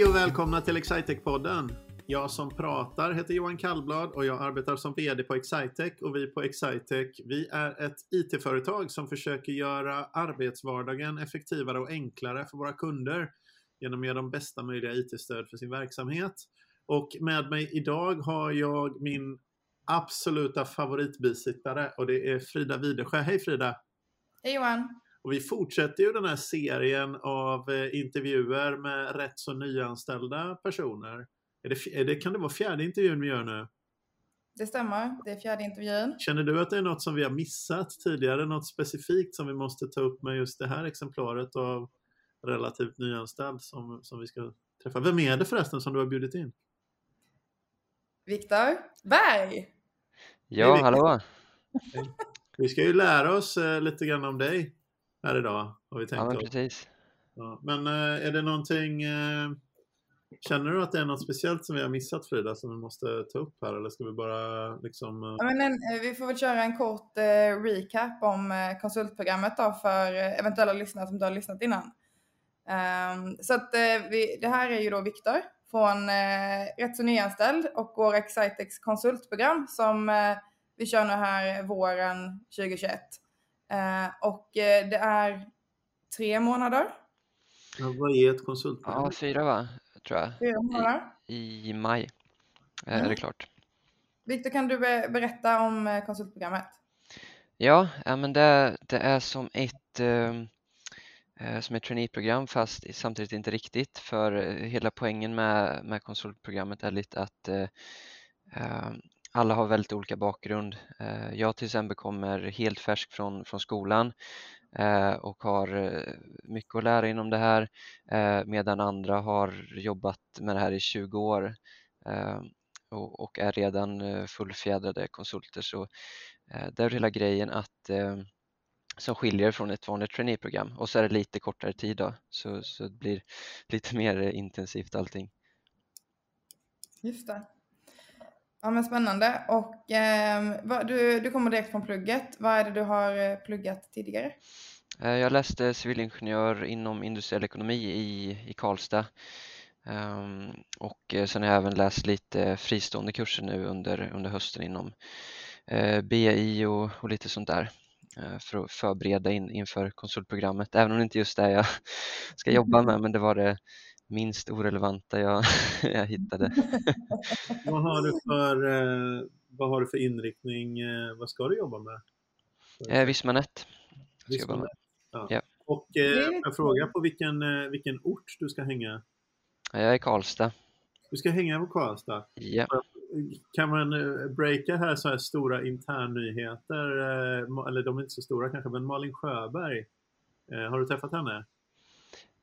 Hej och välkomna till Excitec-podden. Jag som pratar heter Johan Kallblad och jag arbetar som VD på Excitec och vi på Excitec vi är ett IT-företag som försöker göra arbetsvardagen effektivare och enklare för våra kunder genom att ge dem bästa möjliga IT-stöd för sin verksamhet. Och med mig idag har jag min absoluta favoritbisittare och det är Frida Widesjö. Hej Frida! Hej Johan! Och vi fortsätter ju den här serien av eh, intervjuer med rätt så nyanställda personer. Är det, är det, kan det vara fjärde intervjun vi gör nu? Det stämmer, det är fjärde intervjun. Känner du att det är något som vi har missat tidigare? Något specifikt som vi måste ta upp med just det här exemplaret av relativt nyanställd som, som vi ska träffa? Vem är det förresten som du har bjudit in? Viktor Berg! Ja, hallå! Vi ska ju lära oss eh, lite grann om dig här idag. Har vi tänkt ja, men precis. Ja, men eh, är det någonting eh, Känner du att det är något speciellt som vi har missat Frida som vi måste ta upp här eller ska vi bara liksom? Ja, men en, vi får väl köra en kort eh, recap om eh, konsultprogrammet då för eventuella lyssnare som inte har lyssnat innan. Um, så att eh, vi, det här är ju då Viktor från eh, rätt så nyanställd och går Excitex konsultprogram som eh, vi kör nu här våren 2021. Eh, och eh, det är tre månader. Ja, vad är ett konsultprogram? Ja, fyra va? Tror jag. Fyra månader. I, i maj mm. är det Mm. klart. Viktor, kan du be- berätta om eh, konsultprogrammet? Ja, men det, det är som ett eh, eh, som ett traineeprogram fast samtidigt inte riktigt för eh, hela poängen med, med konsultprogrammet är lite att eh, eh, alla har väldigt olika bakgrund. Eh, jag till exempel kommer helt färsk från, från skolan eh, och har eh, mycket att lära inom det här medan andra har jobbat med det här i 20 år och, är redan fullfjädrade konsulter. Så det är hela grejen att som skiljer från ett vanligt traineeprogram och så är det lite kortare tid då så, så det blir lite mer intensivt allting. Just det. Ja men spännande. Och vad, du, du kommer direkt från plugget. Vad är det du har eh, pluggat tidigare? Eh, Jag läste civilingenjör inom industriell ekonomi i, i Karlstad Ehm, och eh, sen har jag även läst lite fristående kurser nu under, under hösten inom eh, BI och, och lite sånt där eh, för att förbereda in, inför konsultprogrammet, även om det inte just är jag ska jobba med, men det var det minst orelevanta jag, jag hittade. Vad har du för, eh, vad har du för inriktning? Eh, vad ska du jobba med? Eh, Vismanet ska jag jobba med. Vismanet? Ja. Ja. Och eh, jag frågar på vilken, eh, vilken ort du ska hänga? Jag är i Karlstad. Du ska hänga på Karlstad. Ja. Kan man breaka här så här stora internnyheter, eller de är inte så stora kanske, men Malin Sjöberg, har du träffat henne?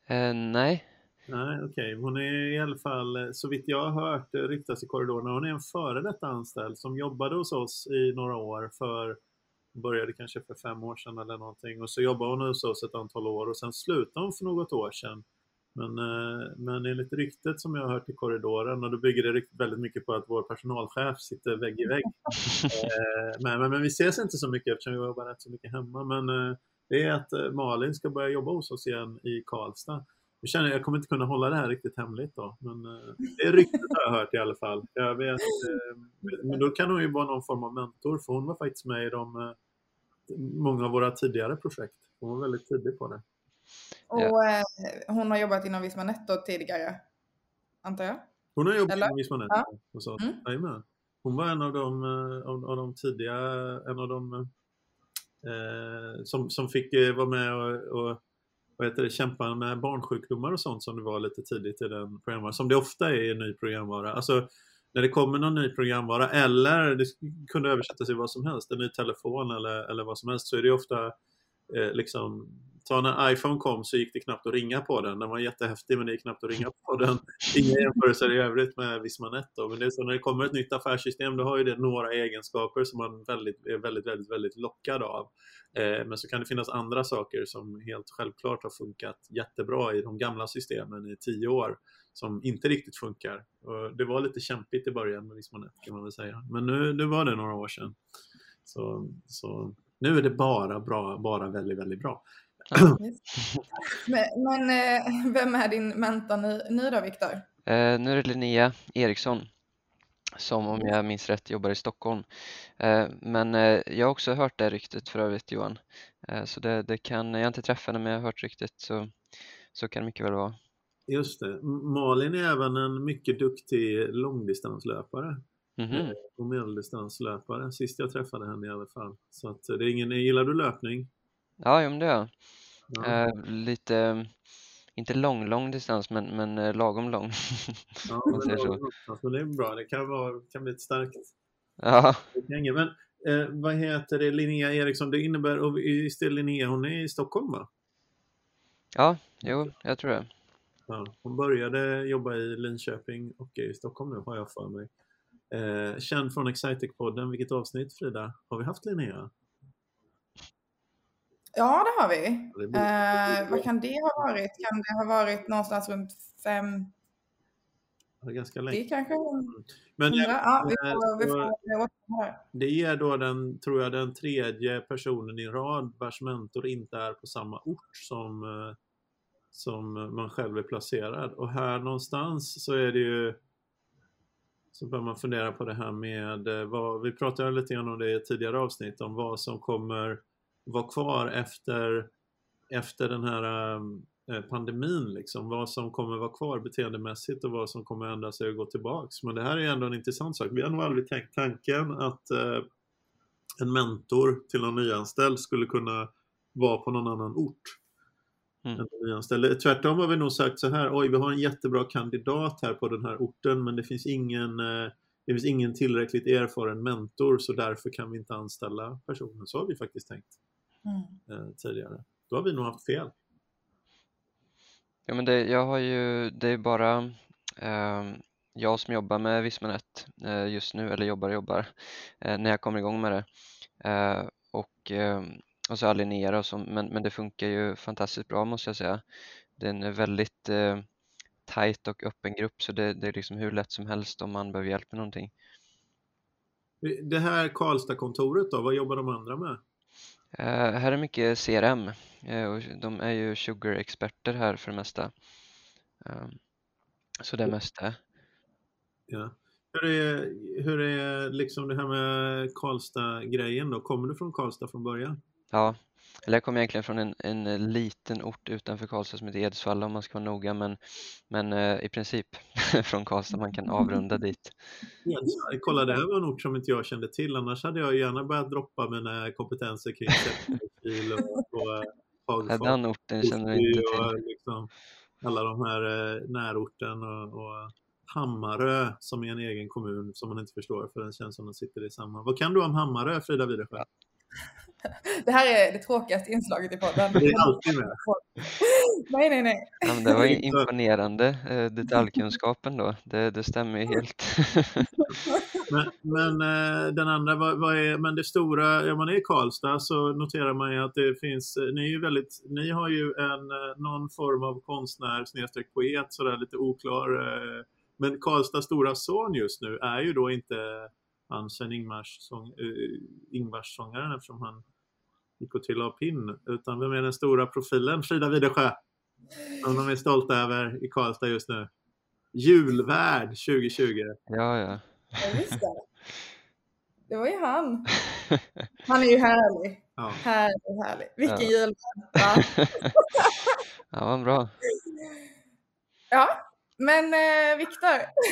Eh, nej, Nej, okej. Hon är i alla fall, eh, så vitt jag har hört eh, ryktas i korridorerna, hon är en före detta anställd som jobbade hos oss i några år för, började kanske för fem år sedan eller någonting och så jobbade hon hos oss ett antal år och sen slutade hon för något år sedan. Men, eh, men enligt ryktet som jag har hört i korridoren, och då bygger det väldigt mycket på att vår personalchef sitter vägg i vägg. Men, men, men vi ses inte så mycket eftersom vi jobbar rätt så mycket hemma. Men det är att Malin ska börja jobba hos oss igen i Karlstad. Jag känner jag kommer inte kunna hålla det här riktigt hemligt då. Men eh, det är ryktet har jag hört i alla fall. Jag vet, eh, men då kan hon ju vara någon form av mentor för hon var faktiskt med i de, eh, många av våra tidigare projekt. Hon var väldigt tidig på det. Och eh, hon har jobbat inom Visma Netto tidigare, antar jag? Hon har jobbat Eller? i Vismanet Ja. hos oss. Mm. Hon var en av de, av, av de tidiga, en av de eh, som, som fick eh, vara med och, och vad heter det, kämpa med barnsjukdomar och sånt som det var lite tidigt i den programvaran. Som det ofta är i en ny programvara. Alltså när det kommer någon ny programvara eller det kunde översättas i vad som helst, en ny telefon eller, eller vad som helst, så är det ofta eh, liksom Ta när iPhone kom så gick det knappt att ringa på den. Den var jättehäftig men det gick knappt att ringa på den. Inga jämförelser i övrigt med Vismanet då. Men det är så när det kommer ett nytt affärssystem då har ju det några egenskaper som man väldigt, är väldigt, väldigt, väldigt lockad av. Eh, men så kan det finnas andra saker som helt självklart har funkat jättebra i de gamla systemen i tio år som inte riktigt funkar. Och det var lite kämpigt i början med Vismanet kan man väl säga. Men nu, nu var det några år sedan. Så, så nu är det bara bra, bara väldigt, väldigt bra. Men, men eh, vem är din mentor nu, nu då, Viktor? Eh, nu är det Linnea Eriksson som om jag minns rätt jobbar i Stockholm. Eh, men eh, jag har också hört det ryktet för övrigt Johan. Eh, så det, det kan, jag har inte träffat henne men jag har hört ryktet så, så kan det mycket väl vara. Just det. Malin är även en mycket duktig långdistanslöpare. Mm -hmm. Och medeldistanslöpare. Sist jag träffade henne i alla fall. Så att det är ingen, gillar du löpning? Ja, jo, men det gör jag. Ja. Eh, lite, inte lång, lång distans men, men eh, lagom lång. ja, men, lagom, alltså, det är bra. Det kan, vara, kan bli ett starkt ja. Men eh, vad heter det, Linnea Eriksson, det innebär, och visst är Linnea, hon är i Stockholm va? Ja, jo, jag tror det. Ja, hon började jobba i Linköping och är i Stockholm nu har jag för mig. Eh, känd från Excitec-podden, vilket avsnitt Frida? Har vi haft Linnea? Ja, det har vi. eh, vad kan det ha varit? Kan det ha varit någonstans runt fem? Det är ganska länge. Det kanske Men, ja, vi får, vi får det ger då den, tror jag, den tredje personen i rad vars mentor inte är på samma ort som, eh, som man själv är placerad. Och här någonstans så är det ju så bör man fundera på det här med eh, vad, vi pratade lite grann om det i tidigare avsnitt, om vad som kommer vara kvar efter, efter den här äh, pandemin, liksom. vad som kommer vara kvar beteendemässigt och vad som kommer ändra sig och gå tillbaks. Men det här är ändå en intressant sak. Vi har nog aldrig tänkt tanken att äh, en mentor till någon nyanställd skulle kunna vara på någon annan ort. Mm. Tvärtom har vi nog sagt så här, oj vi har en jättebra kandidat här på den här orten men det finns ingen, eh, det finns ingen tillräckligt erfaren mentor så därför kan vi inte anställa personen. Så har vi faktiskt tänkt mm. eh, tidigare. Då har vi nog haft fel. Ja men det, jag har ju, det är bara eh, jag som jobbar med Vismanet eh, just nu, eller jobbar och jobbar, eh, när jag kommer igång med det. Eh, och ehm, och så Alinera och så, men, men det funkar ju fantastiskt bra måste jag säga. Det är en väldigt eh, tajt och öppen grupp så det, det, är liksom hur lätt som helst om man behöver hjälp med någonting. Det här Karlstad-kontoret då, vad jobbar de andra med? Eh, här är mycket CRM eh, och de är ju sugar-experter här för det mesta. Eh, så det är mest det. Ja. Hur är, hur är liksom det här med Karlstad-grejen då? Kommer du från Karlstad från början? Ja, eller jag kommer egentligen från en, en liten ort utanför Karlstad som heter Edsvalla om man ska vara noga men, men eh, i princip från Karlstad man kan avrunda dit. Edsvalla, kolla det här var en ort som inte jag kände till annars hade jag gärna börjat droppa mina kompetenser kring säkerhetsbil och, och ja, Den orten känner jag inte till. Liksom, alla de här eh, närorten och, och Hammarö som är en egen kommun som man inte förstår för den känns som den sitter i samma. Vad kan du om Hammarö, Frida Widersjö? Det här är det tråkigaste inslaget i podden. Det är alltid med. Nej, nej, nej. Ja, det var imponerande eh, detaljkunskapen då. Det, det stämmer ju helt. men, men eh, den andra, vad, vad, är, men det stora, ja man är i Karlstad så noterar man ju att det finns, ni är ju väldigt, ni har ju en, eh, någon form av konstnär snedstreck poet sådär lite oklar. Men Karlstads stora son just nu är ju då inte han Sven Ingvars, sång, uh, Ingvars sångaren eftersom han gick och trillade av pinn. Utan vem är den stora profilen? Frida Widersjö. Som de är stolta över i Karlstad just nu. Julvärd 2020. Ja, ja. ja just det. det var ju han. Han är ju härlig. Ja. Härlig, härlig. Vilken ja. julvärd. Ja. ja, vad bra. Ja, men eh, Viktor.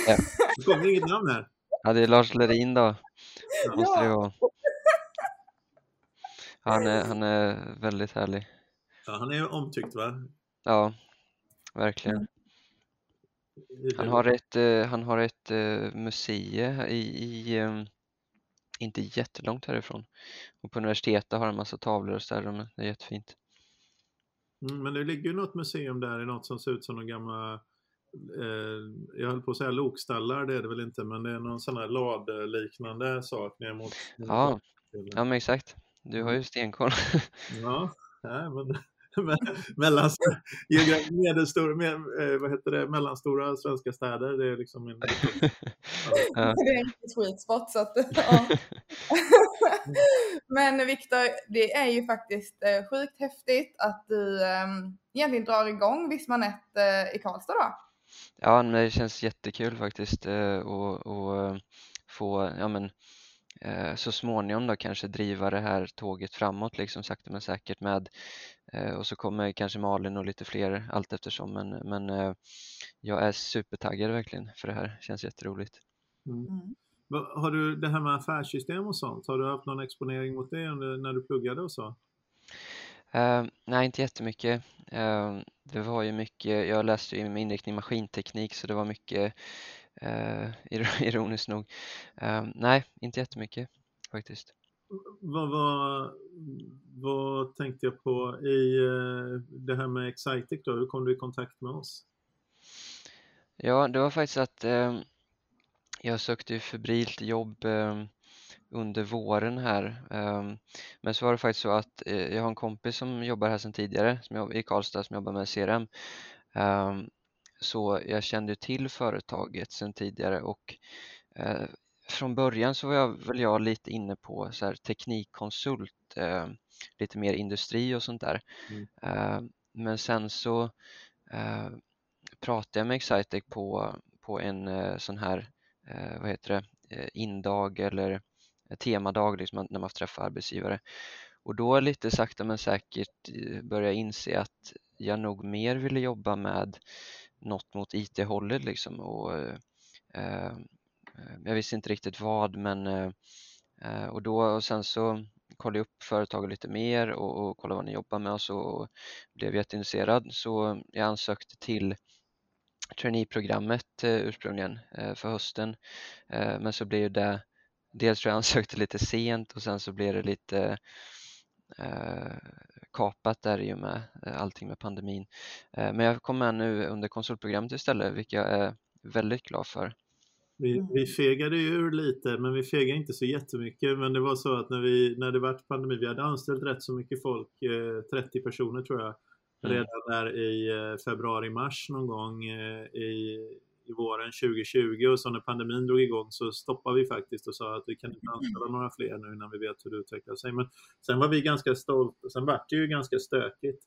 Ja. Det kommer inget namn här. Ja, det är Lars Lerin då. Det måste det vara. Han är, han är väldigt härlig. Ja, han är omtyckt va? Ja, verkligen. Han har ett, eh, han har ett uh, museum i, i um, inte jättelångt härifrån. Och på universitetet har han massa tavlor och sådär. Det är jättefint. Mm, men det ligger ju något museum där i något som ser ut som någon gamla eh, jag höll på att säga lokstallar, det är det väl inte, men det är någon sån här ladliknande sak ner mot... Ja, ja men exakt. Du har ju stenkoll. ja, nej, men mellan, medelstora, med, eh, vad heter det, mellanstora svenska städer. Det är liksom min... ja. Det är en sweet spot. Så att, ja. Men Viktor, det är ju faktiskt eh, sjukt häftigt att du um, egentligen drar igång Vismanet uh, i Karlstad då. Ja, men det känns jättekul faktiskt att få ja, men, Eh, så småningom då kanske driva det här tåget framåt liksom sakta men säkert med eh, och så kommer kanske Malin och lite fler allt eftersom men, men eh, jag är supertaggad verkligen för det här, känns jätteroligt. Mm. Mm. Har du det här med affärssystem och sånt, har du haft någon exponering mot det när du pluggade och så? Uh, nej, inte jättemycket. Uh, det var ju mycket, jag läste ju med inriktning maskinteknik så det var mycket uh, ironiskt nog. nej, inte jättemycket faktiskt. Vad, vad, vad tänkte jag på i det här med Excitec då? Hur kom du i kontakt med oss? Ja, det var faktiskt att jag sökte ju febrilt jobb under våren här. Ehm, men så var det faktiskt så att eh, jag har en kompis som jobbar här sedan tidigare som i Karlstad som jobbar med CRM. Ehm, så jag kände till företaget sedan tidigare och eh, från början så var jag väl jag lite inne på så här teknikkonsult, ehm, lite mer industri och sånt där. Mm. Men sen så pratade jag med Excitec på, på en eh, sån här, vad heter det, indag eller temadag liksom, när man träffar arbetsgivare. Och då lite sakta men säkert eh, började jag inse att jag nog mer ville jobba med något mot IT-hållet liksom och eh, eh jag visste inte riktigt vad men eh, eh, och då och sen så kollade jag upp företaget lite mer och, och kollade vad ni jobbar med och så och blev jätteintresserad så jag ansökte till traineeprogrammet eh, ursprungligen eh, för hösten men så blev det dels tror jag ansökte lite sent och sen så blev det lite eh, kapat där i och med eh, allting med pandemin. Eh, men jag kom med nu under konsultprogrammet istället, vilket jag är väldigt glad för. Vi, mm. vi fegade ju ur lite, men vi fegade inte så jättemycket. Men det var så att när, vi, när det var pandemi, vi hade anställt rätt så mycket folk, 30 personer tror jag, mm. redan där i februari-mars någon gång i, i våren 2020 och så när pandemin drog igång så stoppade vi faktiskt och sa att vi kan inte anställa några fler nu innan vi vet hur det utvecklar sig. Men sen var vi ganska stolta, sen var det ju ganska stökigt.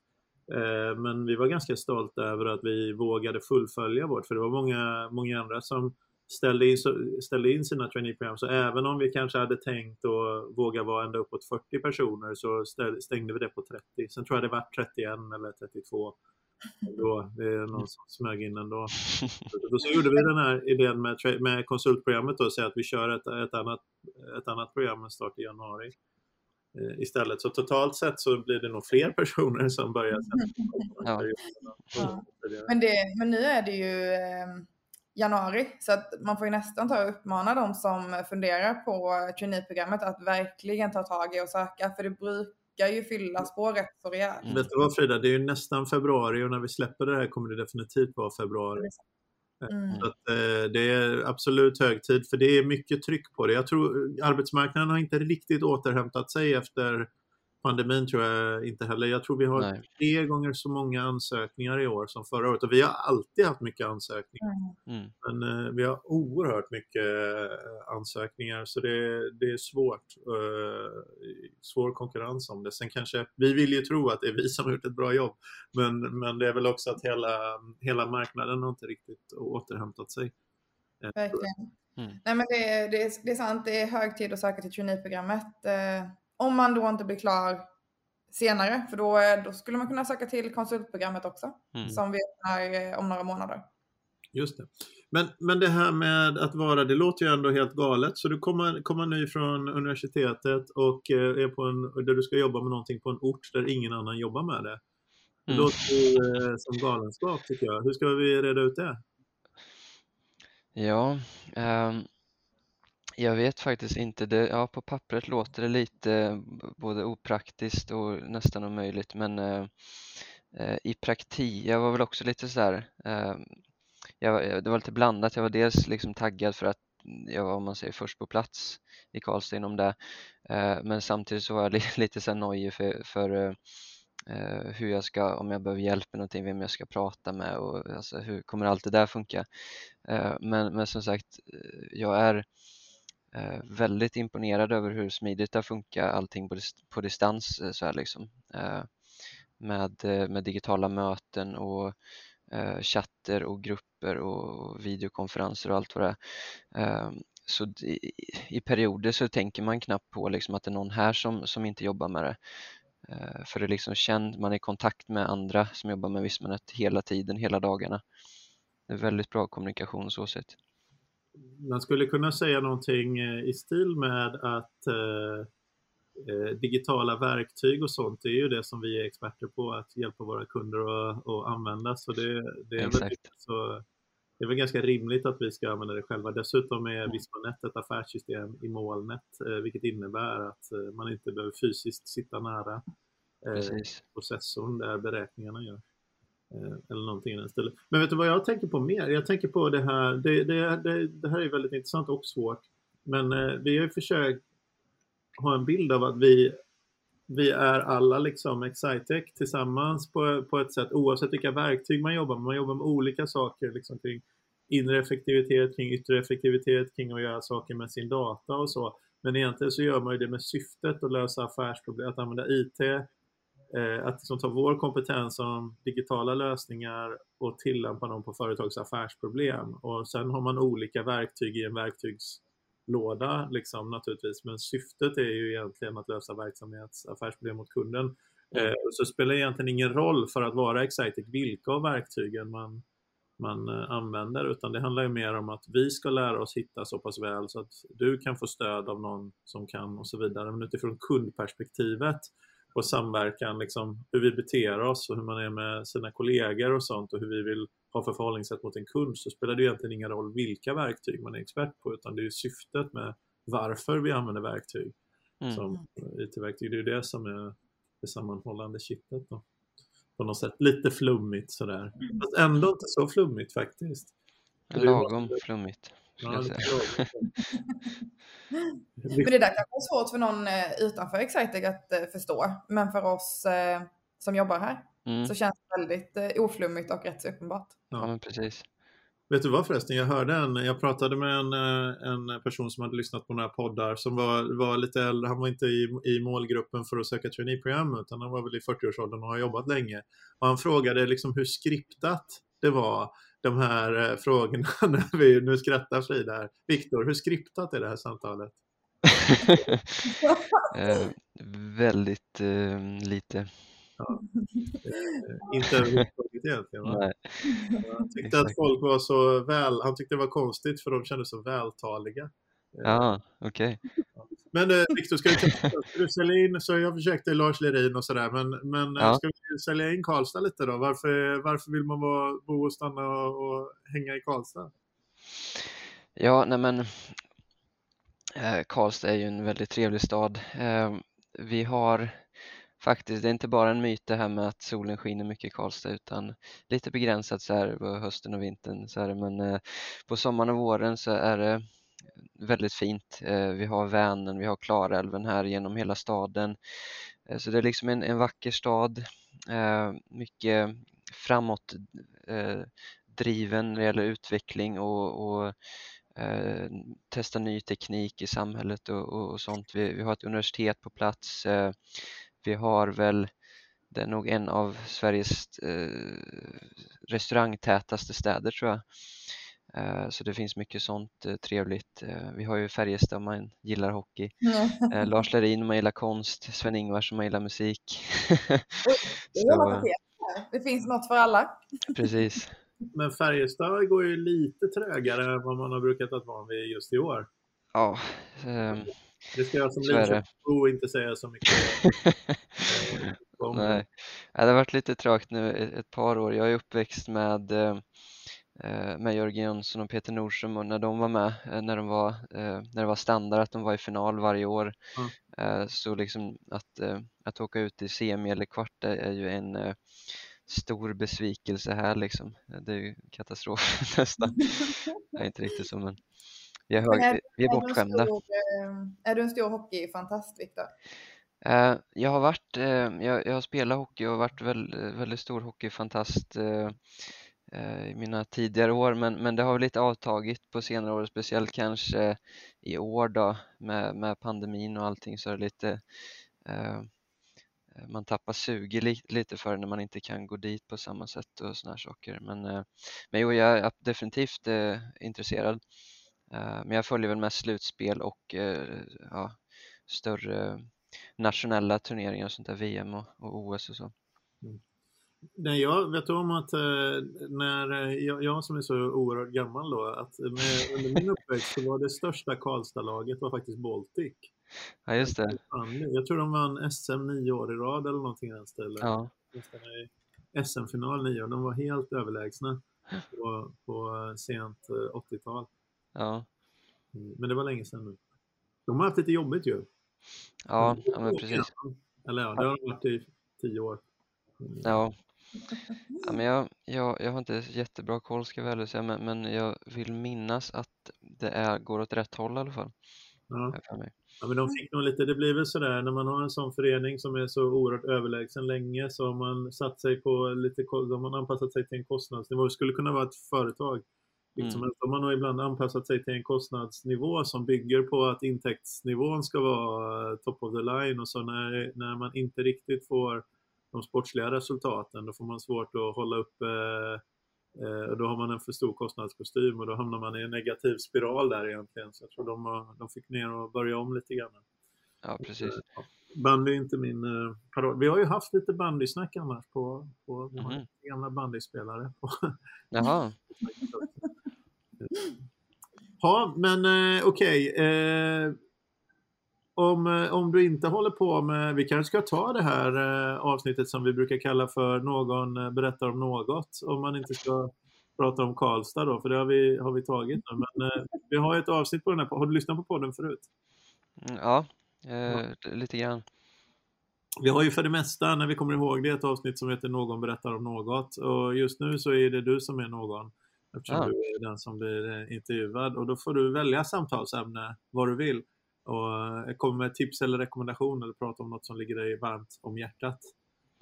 Eh, men vi var ganska stolta över att vi vågade fullfölja vårt, för det var många, många andra som ställde in, ställde in sina traineeprogram. Så även om vi kanske hade tänkt att våga vara ända uppåt 40 personer så stängde vi det på 30. Sen tror jag det var 31 eller 32 då. Det är någon som smög in ändå. Då så gjorde vi den här idén med, med konsultprogrammet och säga att vi kör ett, ett, annat, ett annat program med start i januari eh, istället. Så totalt sett så blir det nog fler personer som börjar sen. Ja. Ja. Men, det, men nu är det ju eh, januari så att man får ju nästan ta och uppmana de som funderar på traineeprogrammet att verkligen ta tag i och söka för det brukar brukar ju fyllas på rätt så rejält. Mm. Vet du vad Frida, det är ju nästan februari och när vi släpper det här kommer det definitivt vara februari. Mm. Så att, eh, det är absolut hög tid för det är mycket tryck på det. Jag tror arbetsmarknaden har inte riktigt återhämtat sig efter pandemin tror jag inte heller. Jag tror vi har Nej. tre gånger så många ansökningar i år som förra året och vi har alltid haft mycket ansökningar. Mm. mm. Men eh, vi har oerhört mycket eh, ansökningar så det, det är svårt. Eh, svår konkurrens om det. Sen kanske, vi vill ju tro att det är vi som har gjort ett bra jobb men, men det är väl också att hela, hela marknaden har inte riktigt återhämtat sig. Verkligen. Mm. Nej men det, det, det är sant, det är hög tid att söka till traineeprogrammet. Eh, om man då inte blir klar senare, för då, då skulle man kunna söka till konsultprogrammet också, mm. som vi öppnar eh, om några månader. Just det. Men, men det här med att vara, det låter ju ändå helt galet. Så du kommer, kommer ny från universitetet och eh, är på en, där du ska jobba med någonting på en ort där ingen annan jobbar med det. Det mm. låter ju eh, som galenskap tycker jag. Hur ska vi reda ut det? Ja, um, jag vet faktiskt inte. Det, ja, på pappret låter det lite eh, både opraktiskt och nästan omöjligt men eh, eh i praktik, jag var väl också lite sådär, eh, jag, eh, det var lite blandat. Jag var dels liksom taggad för att jag var, om man säger, först på plats i Karlstad inom det eh, men samtidigt så var jag lite, lite så nojig för, för eh, hur jag ska, om jag behöver hjälp med någonting, vem jag ska prata med och alltså, hur kommer allt det där funka? Eh, men, men som sagt, jag är eh, Eh, väldigt imponerad över hur smidigt det funkar allting på, på distans eh, så här liksom. Eh, med, med digitala möten och chatter och grupper och videokonferenser och allt vad det är. Ehm, så i, perioder så tänker man knappt på liksom att det är någon här som, som inte jobbar med det. Eh, för det är liksom känd, man är i kontakt med andra som jobbar med Vismanet hela tiden, hela dagarna. Det är väldigt bra kommunikation så sett. Man skulle kunna säga någonting eh, i stil med att eh, eh, digitala verktyg och sånt är ju det som vi är experter på att hjälpa våra kunder att, att använda. Så det, det är väl så det är väl ganska rimligt att vi ska använda det själva. Dessutom är mm. Vismanet ett affärssystem i molnet, vilket innebär att man inte behöver fysiskt sitta nära eh, processorn där beräkningarna görs. Eh, eller någonting i den stilen. Men vet du vad jag tänker på mer? Jag tänker på det här, det, det, det, det här är väldigt intressant och svårt. Men eh, vi har ju försökt ha en bild av att vi vi är alla liksom Excitec tillsammans på, på ett sätt oavsett vilka verktyg man jobbar med. Man jobbar med olika saker liksom kring inre effektivitet, kring yttre effektivitet, kring att göra saker med sin data och så. Men egentligen så gör man ju det med syftet att lösa affärsproblem, att använda IT, att liksom ta vår kompetens om digitala lösningar och tillämpa dem på företags affärsproblem. Och sen har man olika verktyg i en verktygs låda liksom, naturligtvis. Men syftet är ju egentligen att lösa verksamhets affärsproblem mot kunden. Mm. Eh, så spelar det egentligen ingen roll för att vara Excitec vilka av verktygen man, man eh, använder utan det handlar ju mer om att vi ska lära oss hitta så pass väl så att du kan få stöd av någon som kan och så vidare. Men utifrån kundperspektivet och samverkan, liksom, hur vi beter oss och hur man är med sina kollegor och sånt och hur vi vill ha för förhållningssätt mot en kund så spelar det egentligen ingen roll vilka verktyg man är expert på utan det är syftet med varför vi använder verktyg mm. som IT-verktyg. Det är ju det som är det sammanhållande kittet då. På något sätt lite flummigt sådär. Mm. Fast ändå inte så flummigt faktiskt. Lagom flummigt. Ja, men det där kanske är svårt för någon eh, utanför Excitec att eh, förstå. Men för oss eh, som jobbar här mm. så känns det väldigt oflummigt och rätt så uppenbart. Ja, men precis. Vet du vad förresten, jag hörde en, jag pratade med en, en person som hade lyssnat på några poddar som var, var lite äldre, han var inte i, i målgruppen för att söka traineeprogram utan han var väl i 40-årsåldern och har jobbat länge. Och han frågade liksom hur skriptat det var de här eh, frågorna när vi, nu skrattar Frida här. Viktor, hur skriptat är det här samtalet? eh, väldigt eh, lite. Ja. Eh, inte överhuvudtaget egentligen. Va? Nej. Han tyckte Exakt. att folk var så väl, han tyckte det var konstigt för de kändes så vältaliga. Ja, okej. Okay. Men eh, Viktor, ska, ska du sälja in, så jag försökte Lars Lerin och sådär, men, men eh, ja. ska vi sälja in Karlstad lite då? Varför, varför vill man vara, bo och stanna och, och hänga i Karlstad? Ja, nej men eh, Karlstad är ju en väldigt trevlig stad. Eh, vi har faktiskt, det är inte bara en myt det här med att solen skiner mycket i Karlstad utan lite begränsat så här på hösten och vintern så här, men eh, på sommaren och våren så är det väldigt fint. Eh, vi har Vänern, vi har Klarälven här genom hela staden. Eh, så det är liksom en, en vacker stad. Eh, mycket framåt driven när det gäller utveckling och, och eh, testa ny teknik i samhället och, och, och sånt. Vi, vi, har ett universitet på plats. Eh, vi har väl, det är nog en av Sveriges eh, restaurangtätaste städer tror jag. Eh, så det finns mycket sånt eh, trevligt. Eh, vi har ju Färjestad om man gillar hockey. Mm. Lars Lerin om man gillar konst. Sven-Ingvars om man gillar musik. Så, det finns något för alla. Precis. Men Färjestad går ju lite trögare än vad man har brukat att vara vid just i år. Ja. Um, det ska jag som Linköpingsbo inte säga så mycket Nej, det har varit lite trögt nu ett par år. Jag är uppväxt med med Jörgen Jönsson och Peter Nordström och när de var med, eh, när, de var, eh, när det var standard att de var i final varje år. Mm. Så liksom att, att åka ut i semi eller kvart är ju en stor besvikelse här liksom. Det är ju katastrof nästan. Är inte riktigt så men vi är, hög, är, vi är bortskämda. Är du en stor hockeyfantast Viktor? Eh, jag har varit, eh, jag, jag har spelat hockey och varit väl, väldigt stor hockeyfantast eh, Eh, i mina tidigare år men, men det har väl lite avtagit på senare år, speciellt kanske i år då med, med pandemin och allting så är det lite eh, man tappar suget li, lite för det när man inte kan gå dit på samma sätt och såna här saker. Men, eh, men jo, jag är definitivt eh, intresserad. Eh, men jag följer väl mest slutspel och eh, ja, större nationella turneringar och sånt där, VM och, och OS och så. Mm. Nej, jag vet om att eh, när jag, jag, som är så oerhört gammal då, att med, under min uppväxt så var det största Karlstad-laget var faktiskt Baltic. Ja, just det. Jag tror de vann SM nio år i rad eller någonting i den stilen. Ja. SM-final nio år. De var helt överlägsna på, på sent 80-tal. Ja. Mm, men det var länge sedan nu. De har haft lite jobbigt ju. Ja, ja men precis. Eller ja, det har de varit i tio år. Mm. Ja. Ja men jag, jag, jag har inte jättebra koll ska jag väl säga, men, men jag vill minnas att det är, går åt rätt håll i alla fall. Ja. Ja, men de fick nog lite, det blir väl sådär när man har en sån förening som är så oerhört överlägsen länge så har man satt sig på lite, har anpassat sig till en kostnadsnivå. Det skulle kunna vara ett företag Liksom mm. De har ibland anpassat sig till en kostnadsnivå som bygger på att intäktsnivån ska vara top of the line och så när, när man inte riktigt får de sportsliga resultaten då får man svårt att hålla upp eh, eh, då har man en för stor kostnadskostym och då hamnar man i en negativ spiral där egentligen. Så jag tror de, de fick ner och börja om lite grann. Ja, precis. Bandy är inte min eh, parad. Vi har ju haft lite bandysnack annars på, på mm. gamla bandyspelare. Jaha. Ja, men eh, okej. Okay. Eh, om, eh, om du inte håller på med, vi kanske ska ta det här eh, avsnittet som vi brukar kalla för någon eh, berättar om något. Om man inte ska prata om Karlstad då, för det har vi, har vi tagit nu. Men eh, vi har ett avsnitt på den här, har du lyssnat på podden förut? Mm, ja, ja. lite grann. Vi har ju för det mesta, när vi kommer ihåg det, ett avsnitt som heter Någon berättar om något. Och just nu så är det du som är någon. Eftersom ja. du är den som blir eh, intervjuad. Och då får du välja samtalsämne vad du vill. Och komma med tips eller rekommendation eller prata om något som ligger dig varmt om hjärtat.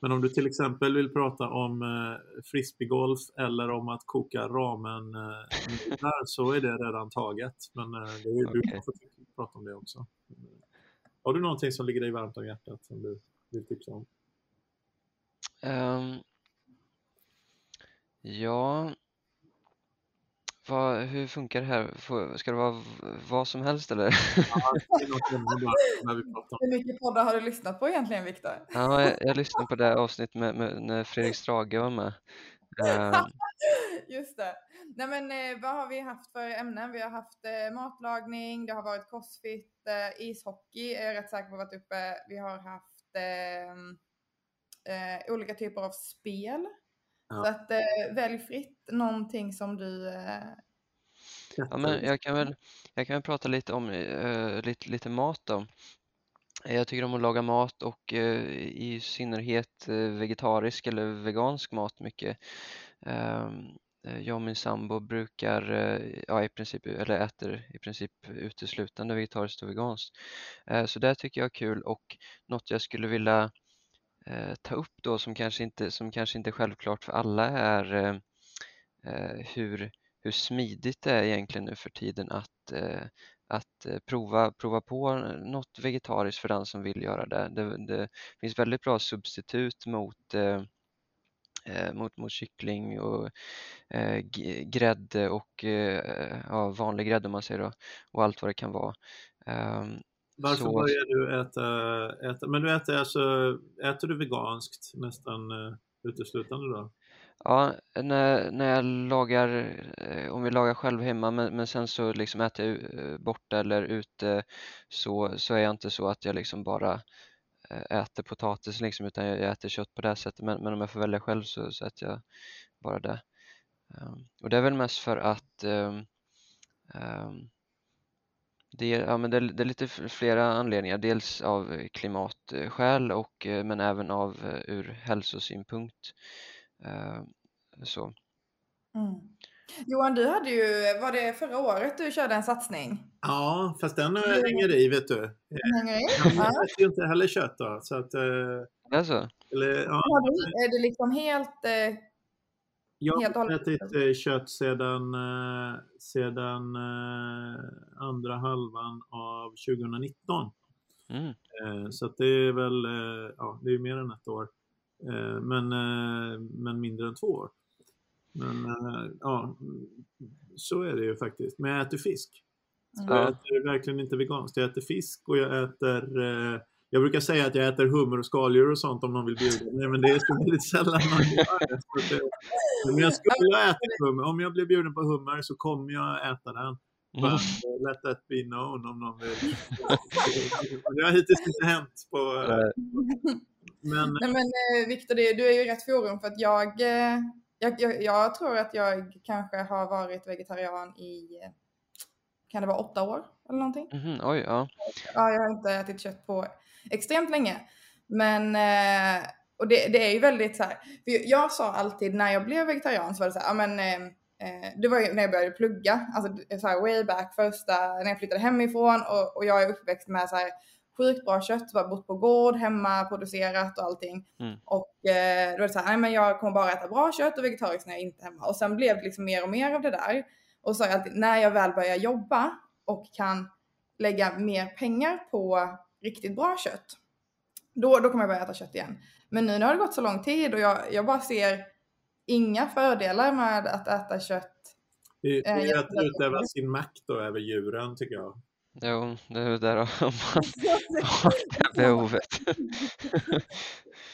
Men om du till exempel vill prata om eh, frisbeegolf eller om att koka ramen eh, så är det redan taget. Men eh, det är, okay. du kan få prata om det också. Har du någonting som ligger dig varmt om hjärtat som du vill tipsa om? Um, ja, vad, hur funkar det här? Ska det vara vad som helst eller? Hur mycket poddar har du lyssnat på egentligen Viktor? Ja, jag, jag lyssnade på det här avsnittet med, med, när Fredrik Strage var med. Um... Just det. Nej men eh, vad har vi haft för ämnen? Vi har haft eh, matlagning, det har varit crossfit, eh, ishockey är jag rätt säker på varit uppe. Vi har haft ehm, eh, olika typer av spel. Ja. Så att eh, välj fritt någonting som du eh, Ja, men jag kan väl, jag kan väl prata lite om uh, lite, lite mat då. Jag tycker om att laga mat och uh, i synnerhet uh, vegetarisk eller vegansk mat mycket. Um, jag och min sambo brukar, ja i princip, eller äter i princip uteslutande vegetariskt och veganskt. Så det tycker jag är kul och något jag skulle vilja eh, ta upp då som kanske inte, som kanske inte är självklart för alla är eh, eh hur, hur smidigt det är egentligen nu för tiden att, eh, att eh, prova, prova på något vegetariskt för den som vill göra det. Det, det finns väldigt bra substitut mot eh, eh mot, mot kyckling och eh, grädde och eh, ja, vanlig grädde om man säger då och allt vad det kan vara. Um, varför så... börjar du äta, äta, men du äter alltså, äter du veganskt nästan uh, uteslutande då? Ja, när, när jag lagar, eh, om vi lagar själv hemma men, men sen så liksom äter jag eh, borta eller ute så, så är jag inte så att jag liksom bara äter potatis liksom utan jag äter kött på det sättet men, men om jag får välja själv så, så äter jag bara det. Um, och det är väl mest för att um, um, det, ja, men det, det, är lite flera anledningar. Dels av klimatskäl och, eh, men även av eh, ur hälsosynpunkt. Eh, så. Mm. Johan, du hade ju, var det förra året du körde en satsning? Ja, fast den hänger i vet du. Den hänger i? Jag Ja. äter ju inte heller kött då. Så att, eh, Alltså, eller, ja, Har du- Är det liksom helt... Jag har hållet. ätit eh, kött sedan, eh, sedan eh, andra halvan av 2019. mm, så att det är väl ja, det är mer än ett år. Men, men mindre än två år. Men ja, så är det ju faktiskt. Men jag äter fisk. mm. Jag Ja. äter verkligen inte veganskt. Jag äter fisk och jag äter eh, jag brukar säga att jag äter hummer och skaldjur och sånt om någon vill bjuda mig, men det är så väldigt sällan man gör det. Men jag skulle äta hummer. Om jag blir bjuden på hummer så kommer jag äta den. mm, But uh, let that be known om någon vill. Det har hittills inte hänt på... eh, Men Nej men eh, Viktor, du är ju i rätt forum för att jag, eh, jag, jag, jag tror att jag kanske har varit vegetarian i, eh, kan det vara åtta år eller någonting? mhm, oj, ja. Ja, jag har inte ätit kött på extremt länge. Men, eh, och det, det är ju väldigt så här, jag sa alltid när jag blev vegetarian så var det så här, ja men eh, eh, det var ju när jag började plugga, alltså så här way back första, när jag flyttade hemifrån och, och jag är uppväxt med så här sjukt bra kött, var bott på gård, hemma, producerat och allting. Mm. Och eh, då var det så här, nej men jag kommer bara äta bra kött och vegetariskt när jag är inte är hemma. Och sen blev det liksom mer och mer av det där. Och så sa jag alltid, när jag väl börjar jobba och kan lägga mer pengar på riktigt bra kött, då, då kommer jag börja äta kött igen. Men nu när det har gått så lång tid och jag, jag bara ser inga fördelar med att äta kött. det är jag- att utöva sin makt då över djuren tycker jag. Jo, det är där om man har det behovet.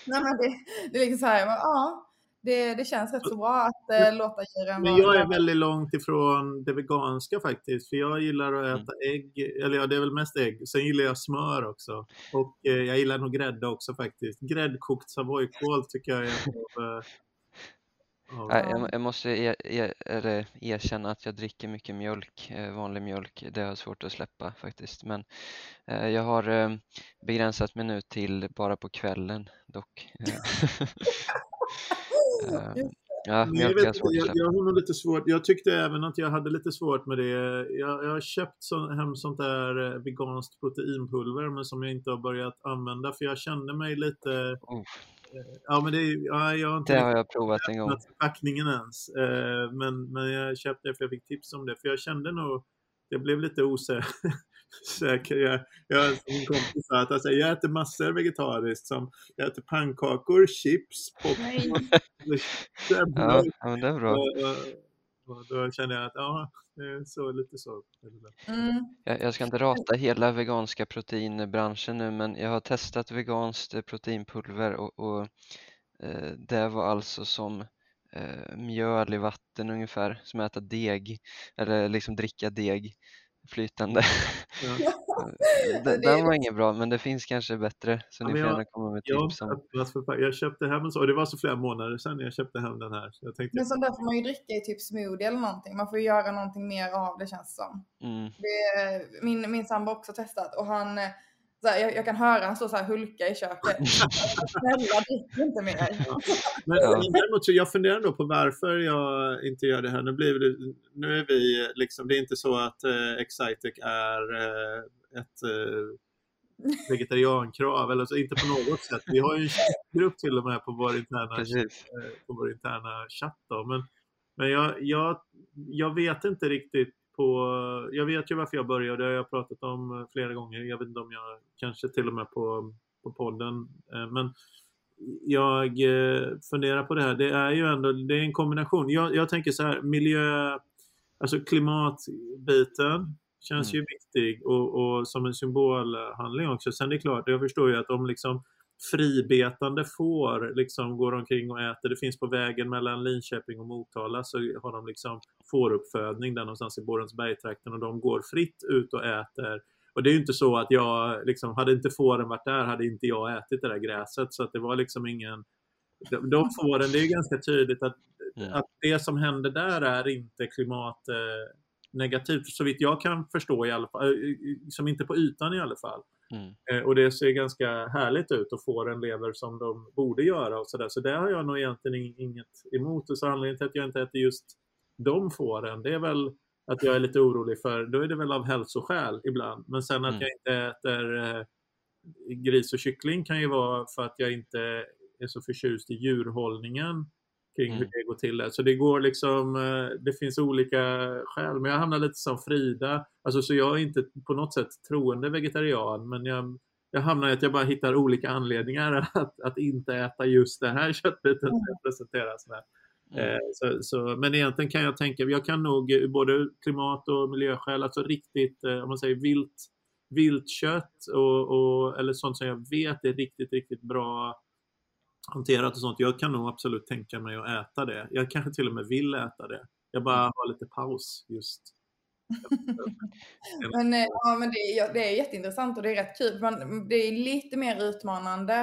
Nej men det, det är liksom så här, ja, det, det känns rätt så bra att eh, låta djuren Men jag är väldigt långt ifrån det veganska faktiskt. För jag gillar att Mm. äta ägg, eller ja det är väl mest ägg. Sen gillar jag smör också. Och eh, jag gillar nog grädde också faktiskt. Gräddkokt savoykål tycker jag är av, eh, jag, jag måste e e eller erkänna att jag dricker mycket mjölk, eh, vanlig mjölk. Det har jag svårt att släppa faktiskt. Men eh, jag har eh, begränsat mig nu till bara på kvällen dock. Eh, ja, jag, vet jag, har nog lite svårt. Jag tyckte även att jag hade lite svårt med det. Jag, jag har köpt så, hem sånt där eh, veganskt proteinpulver men som jag inte har börjat använda för jag kände mig lite... Oh, Ja men det ja, jag har inte det har jag provat en gång. öppnat förpackningen ens. Men, men jag köpte det för jag fick tips om det. För jag kände nog, jag blev lite osäker. Jag, jag min kompis sa att alltså, jag äter massor vegetariskt. Som, jag äter pannkakor, chips, popcorn, Ja, ja, men det är bra. och, och, och då kände jag att ja, det är så, lite så. Mm. Jag, jag ska inte rata hela veganska proteinbranschen nu men jag har testat veganskt proteinpulver och, och eh, det var alltså som eh, mjöl i vatten ungefär, som att äta deg eller liksom dricka deg flytande. Ja. Den, den var inget bra men det finns kanske bättre så Ja, ni får jag- gärna komma med Jag, tips om. förpack- jag köpte hem en så, och det var så flera månader sedan jag köpte hem den här. Så jag tänkte, Men sånt där får man ju dricka i typ smoothie eller någonting. Man får ju göra någonting mer av det känns som. Mm. Det, min, min sambo har också testat och han, här, jag, jag kan höra han stå så här hulka i köket. Snälla drick inte mer. Men däremot så jag funderar då på varför jag inte gör det här. Nu, blir det, nu är vi liksom, det är inte så att eh, Excitec är eh, ett eh, vegetariankrav, eller så, inte på något sätt. Vi har ju en grupp till och med på vår interna, Precis. eh, på vår interna chatt. Då. Men, men jag, jag, jag vet inte riktigt på... Jag vet ju varför jag började, det har jag pratat om eh, flera gånger. Jag vet inte om jag kanske till och med på, på podden. eh, Men jag eh, funderar på det här. Det är ju ändå det är en kombination. Jag, jag tänker så här, miljö, alltså klimatbiten känns Mm. ju viktig och, och som en symbolhandling också. Sen är det klart, jag förstår ju att om liksom fribetande får liksom går omkring och äter, det finns på vägen mellan Linköping och Motala så har de liksom fåruppfödning där någonstans i Borensbergtrakten och de går fritt ut och äter och det är ju inte så att jag, liksom, hade inte fåren varit där hade inte jag ätit det där gräset. Så att det var liksom ingen... De, de fåren, det är ganska tydligt att, Mm. att det som händer där är inte klimat eh. Så vitt jag kan förstå i alla fall. eh, Som inte på ytan i alla fall. Mm. Eh, och det ser ganska härligt ut och fåren lever som de borde göra och sådär. Så det har jag nog egentligen ing- inget emot. Och så anledningen till att jag inte äter just de får en, det är väl att jag är lite orolig för, då är det väl av hälsoskäl ibland. Men sen att Mm. jag inte äter eh, gris och kyckling kan ju vara för att jag inte är så förtjust i djurhållningen kring hur Mm. det går till. där. Så det går liksom, eh, det finns olika skäl. Men jag hamnar lite som Frida. Alltså, så jag är inte på något sätt troende vegetarian, men jag, jag hamnar i att jag bara hittar olika anledningar att, att inte äta just det här köttbiten som jag presenteras med. Mm. Eh, Så, så, men egentligen kan jag tänka, jag kan nog eh, både klimat och miljöskäl, alltså riktigt, om man säger vilt, viltkött och, och, eller sånt som jag vet är riktigt, riktigt bra hanterat och sånt. Jag kan nog absolut tänka mig att äta det. Jag kanske till och med vill äta det. Jag bara har lite paus just. Men, eh, ja, men det, är, det är jätteintressant och det är rätt kul. Man, det är lite mer utmanande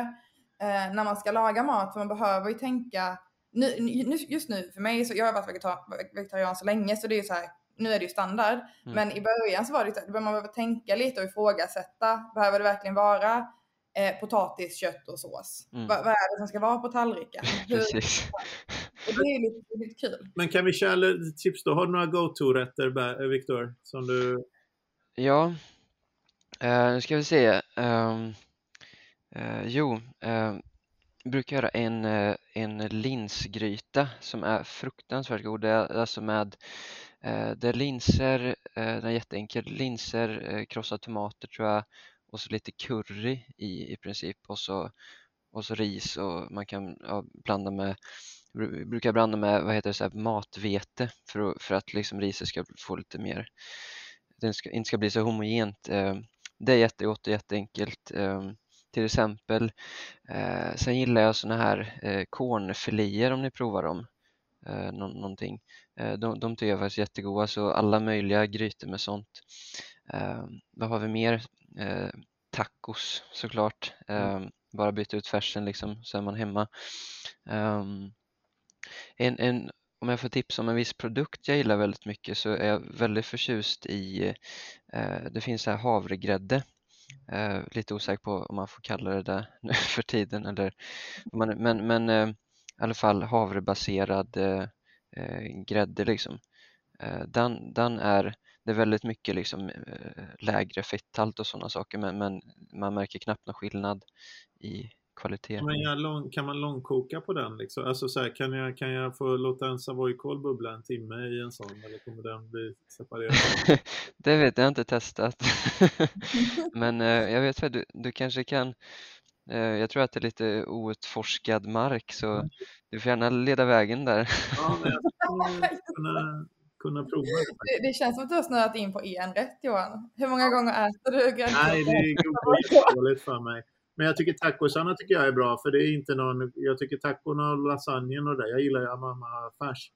eh, när man ska laga mat för man behöver ju tänka nu, nu, just nu för mig, så jag har varit vegetar- vegetarian så länge så det är ju så här, nu är det ju standard. Mm. Men i början så var det ju så här, man behöver tänka lite och ifrågasätta. Behöver det verkligen vara eh, potatis, kött och sås? Mm. Vad, vad är det som ska vara på tallriken? Precis. och det är lite, lite kul. Men kan vi köra lite tips då? Har du några go-to-rätter, eh, Viktor? Som du... Ja, eh, nu ska vi se. Ehm, eh, jo, eh, jag brukar göra en, eh, en linsgryta som är fruktansvärt god. Det är alltså med eh, det är linser, den är jätteenkel, linser, krossade tomater tror jag och så lite curry i, i princip och så, och så ris och man kan ja, blanda med brukar blanda med vad heter det, så här, matvete för att, för att liksom riset ska få lite mer det ska, inte ska bli så homogent. Eh, det är jättegott och jätteenkelt. Eh, till exempel. Eh, sen gillar jag såna här cornfiléer kornfiléer om ni provar dem. Någonting. De, de tycker jag faktiskt är jättegoda så alla möjliga grytor med sånt. Eh, vad har vi mer? Eh, tacos såklart. Eh, bara byta ut färsen liksom så är man hemma. Ehm, en, en, om jag får tipsa om en viss produkt jag gillar väldigt mycket så är jag väldigt förtjust i, eh, det finns här havregrädde. Eh, lite osäker på om man får kalla det där nu för tiden eller men, men eh, i alla fall havrebaserad eh, eh, grädde liksom. Den, den är, det är väldigt mycket liksom eh, lägre fetthalt och sådana saker men, men man märker knappt någon skillnad i kvalitet. Göra lång, kan man långkoka på den? Liksom? Alltså så här, kan, jag, kan jag få låta en savoykål bubbla en timme i en sån eller kommer den bli separerad? Det vet jag inte testat. Men eh, jag vet vad du, du kanske kan eh, Jag tror att det är lite outforskad mark så du får gärna leda vägen där. Ja, men jag skulle kunna, kunna prova det. Det, känns som att du har snöat in på en rätt Johan. Hur många gånger äter du gräddkaka? Nej, det går jättedåligt för mig. Men jag tycker tacosarna tycker jag är bra för det är inte någon, jag tycker tacorna och lasagnen och det, jag gillar ju amama-färs.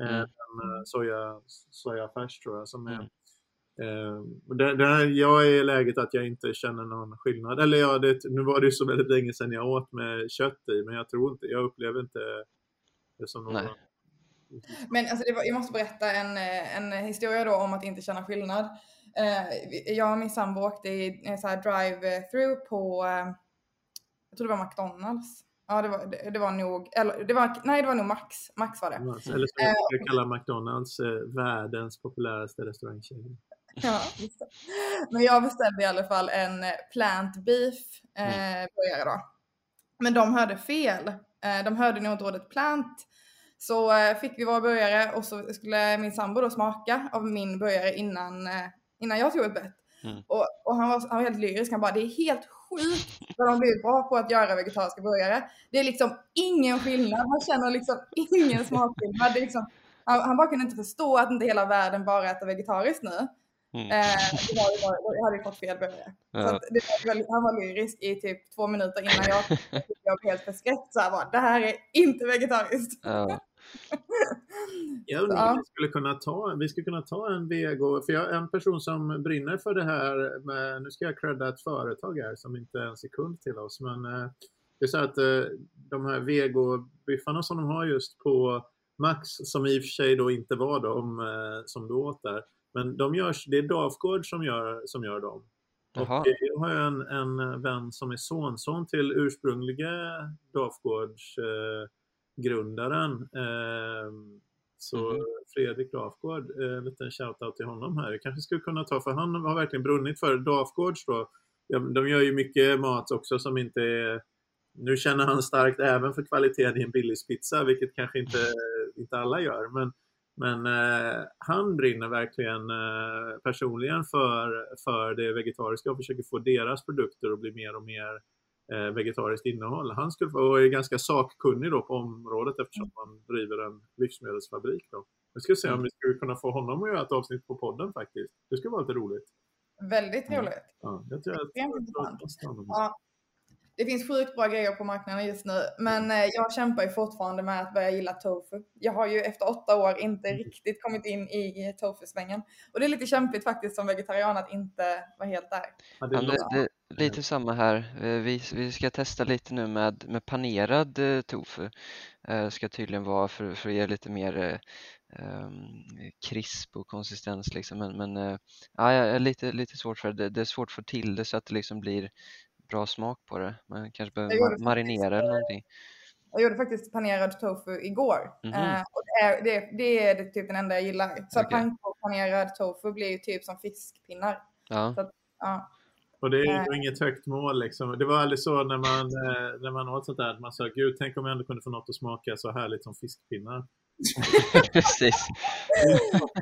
Eh, Mm. den, eh, soja, sojafärs tror jag som är. Mm. Eh, där, där, jag är i läget att jag inte känner någon skillnad. Eller ja, det, nu var det ju så väldigt länge sedan jag åt med kött i, men jag tror inte, jag upplever inte det som någon... Nej. Men alltså var, jag måste berätta en, eh, en historia då om att inte känna skillnad. Eh, jag och min sambo åkte i en så här drive-through på, eh, jag tror det var McDonalds. Ja, det var, det, det var nog, eller det var, nej det var nog Max, Max var det. Eller som jag brukar kalla McDonalds eh, världens populäraste restaurangkedja. Ja. Men jag beställde i alla fall en eh, plant beef eh, burgare då. Men de hörde fel. Eh, de hörde nog inte ordet plant. Så eh, fick vi vår burgare och så skulle min sambo då smaka av min burgare innan, eh, innan jag tog ett bett. Mm. Och, och han, var, han var helt lyrisk. Han bara, det är helt sjukt vad de blivit bra på att göra vegetariska burgare. Det är liksom ingen skillnad. Man känner liksom ingen smakskillnad. Det är liksom, han, han bara kunde inte förstå att inte hela världen bara äter vegetariskt nu. Mm. Eh, det var, det var, jag hade ju fått fel burgare. Ja. var han var lyrisk i typ två minuter innan jag, jag blev helt förskräckt. Så här bara, det här är inte vegetariskt. Ja. Jag undrar Ja. om vi skulle kunna ta, vi skulle kunna ta en vego, för jag är en person som brinner för det här med, nu ska jag credda ett företag här som inte är en sekund till oss, men eh, det är så att eh, de här vegobiffarna som de har just på Max, som i och för sig då inte var de eh, som du åt där, men de görs, det är Dafgård som gör, som gör dem. Och jag har en, en vän som är sonson till ursprungliga Dafgårds eh, grundaren. Eh, så Mhm. Fredrik Dafgård, eh, en liten shoutout till honom här. Jag kanske skulle kunna ta, för han har verkligen brunnit för Dafgårds då. De gör ju mycket mat också som inte är... Nu känner han starkt även för kvaliteten i en Billys-pizza, vilket kanske inte, inte alla gör. Men, men eh, han brinner verkligen eh, personligen för, för det vegetariska och försöker få deras produkter att bli mer och mer vegetariskt innehåll. Han skulle vara ganska sakkunnig då på området eftersom han driver en livsmedelsfabrik. Då. Jag ska se om vi skulle kunna få honom att göra ett avsnitt på podden faktiskt. Det skulle vara lite roligt. Väldigt Ja. roligt. Ja, jag tror att Extremt intressant. Ja. Ja. Det finns sjukt bra grejer på marknaden just nu, men eh, jag kämpar ju fortfarande med att börja gilla tofu. Jag har ju efter åtta år inte riktigt kommit in i tofu-svängen. Och det är lite kämpigt faktiskt som vegetarian att inte vara helt där. Ja, det det, det, lite samma här. Eh, Vi, vi ska testa lite nu med, med panerad eh, tofu. Eh, ska tydligen vara för, för att ge lite mer eh, ehm, krisp och konsistens liksom. Men, men eh, ja, lite, lite svårt för det. Det är svårt att få till det så att det liksom blir bra smak på det. Man kanske behöver ma- marinera eller någonting. Jag gjorde faktiskt panerad tofu igår. Mhm. Eh, och det, är, det, det är typ den enda jag gillar. Så och panerad tofu blir ju typ som fiskpinnar. Ja, Ja. Och det är ju inget högt mål liksom. Det var aldrig så när man, eh, när man åt sånt där, att man sa gud tänk om jag ändå kunde få något att smaka så härligt som fiskpinnar. precis.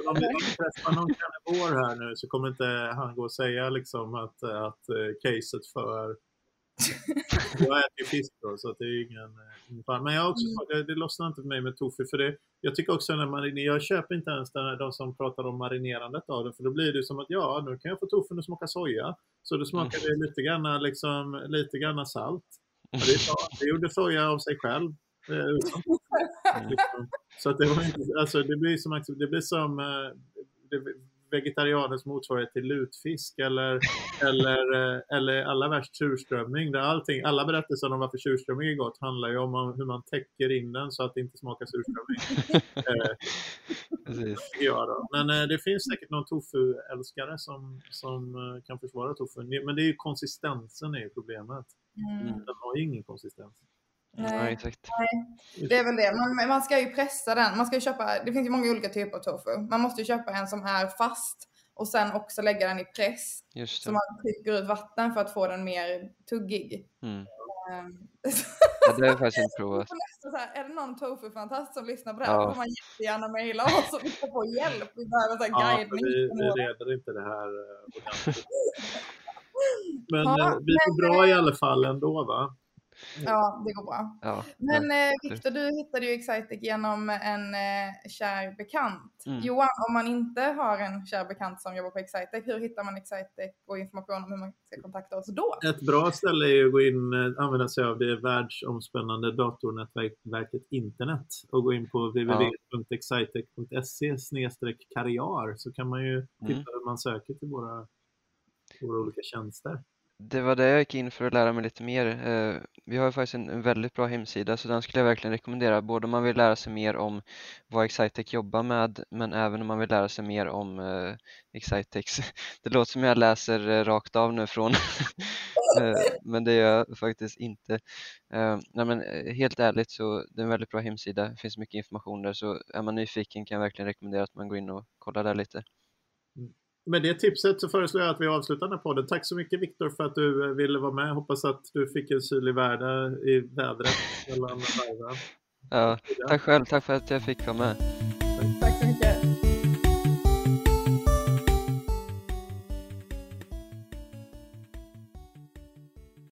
om vi träffar någon karnivor här nu så kommer inte han gå och säga liksom att, att eh, caset för jag äter fisk då, så det är ingen, eh, ingen fara. Men jag också, det, det lossnar inte för mig med tofu. För det, jag tycker också när man, jag köper inte ens den här, de som pratar om marinerandet av det. För då blir det som att ja, nu kan jag få tofun att smaka soja. Så då smakar det lite grann, liksom, lite grann salt. Och det, är det gjorde soja av sig själv. eh, Liksom. Så att det, var inte, alltså det blir som, det blir som eh, det, vegetarianers motsvarighet till lutfisk eller, eller, eh, eller alla värst surströmming. Där allting, alla berättelser om varför surströmming är gott handlar ju om hur man täcker in den så att det inte smakar surströmming. eh, jag då. Men eh, det finns säkert någon tofu-älskare som, som eh, kan försvara tofu. Men det är ju konsistensen är ju problemet. Mm. Den har ju ingen konsistens. Ja, Nej. exakt. Det är väl det. Man, man ska ju pressa den. Man ska ju köpa, det finns ju många olika typer av tofu. Man måste ju köpa en som är fast och sen också lägga den i press. Just Så det. man trycker ut vatten för att få den mer tuggig. Mm. Ehm, Ja, det har jag faktiskt inte provat. Så så här, är det någon tofu-fantast som lyssnar på det Ja. här får man jättegärna mejla oss och vi ska få hjälp. Vi behöver så här Ja, guidning. vi, vi reder inte det här eh, ordentligt. Men Ja, eh, vi är bra i alla fall ändå va? Ja, det går bra. Ja, Men eh, Viktor, du hittade ju Excitec genom en eh, kär bekant. Mm. Johan, om man inte har en kär bekant som jobbar på Excitec, hur hittar man Excitec och information om hur man ska kontakta oss då? Ett bra ställe är ju att gå in, eh, använda sig av det världsomspännande datornätverket internet och gå in på www.excitec.se karriär så kan man ju titta Mm. hur man söker till våra, våra olika tjänster. Det var det jag gick in för att lära mig lite mer. Eh, vi har ju faktiskt en, väldigt bra hemsida så den skulle jag verkligen rekommendera. Både om man vill lära sig mer om vad Excitec jobbar med men även om man vill lära sig mer om eh, Excitex. Det låter som jag läser eh, rakt av nu från men det gör jag faktiskt inte. Nej, men helt ärligt så det är en väldigt bra hemsida. Det finns mycket information där så är man nyfiken kan jag verkligen rekommendera att man går in och kollar där lite. Med det tipset så föreslår jag att vi avslutar den här podden. Tack så mycket Viktor för att du eh, ville vara med. Hoppas att du fick en syrlig värde i vädret mellan varven. Ja, tack själv, tack för att jag fick vara med.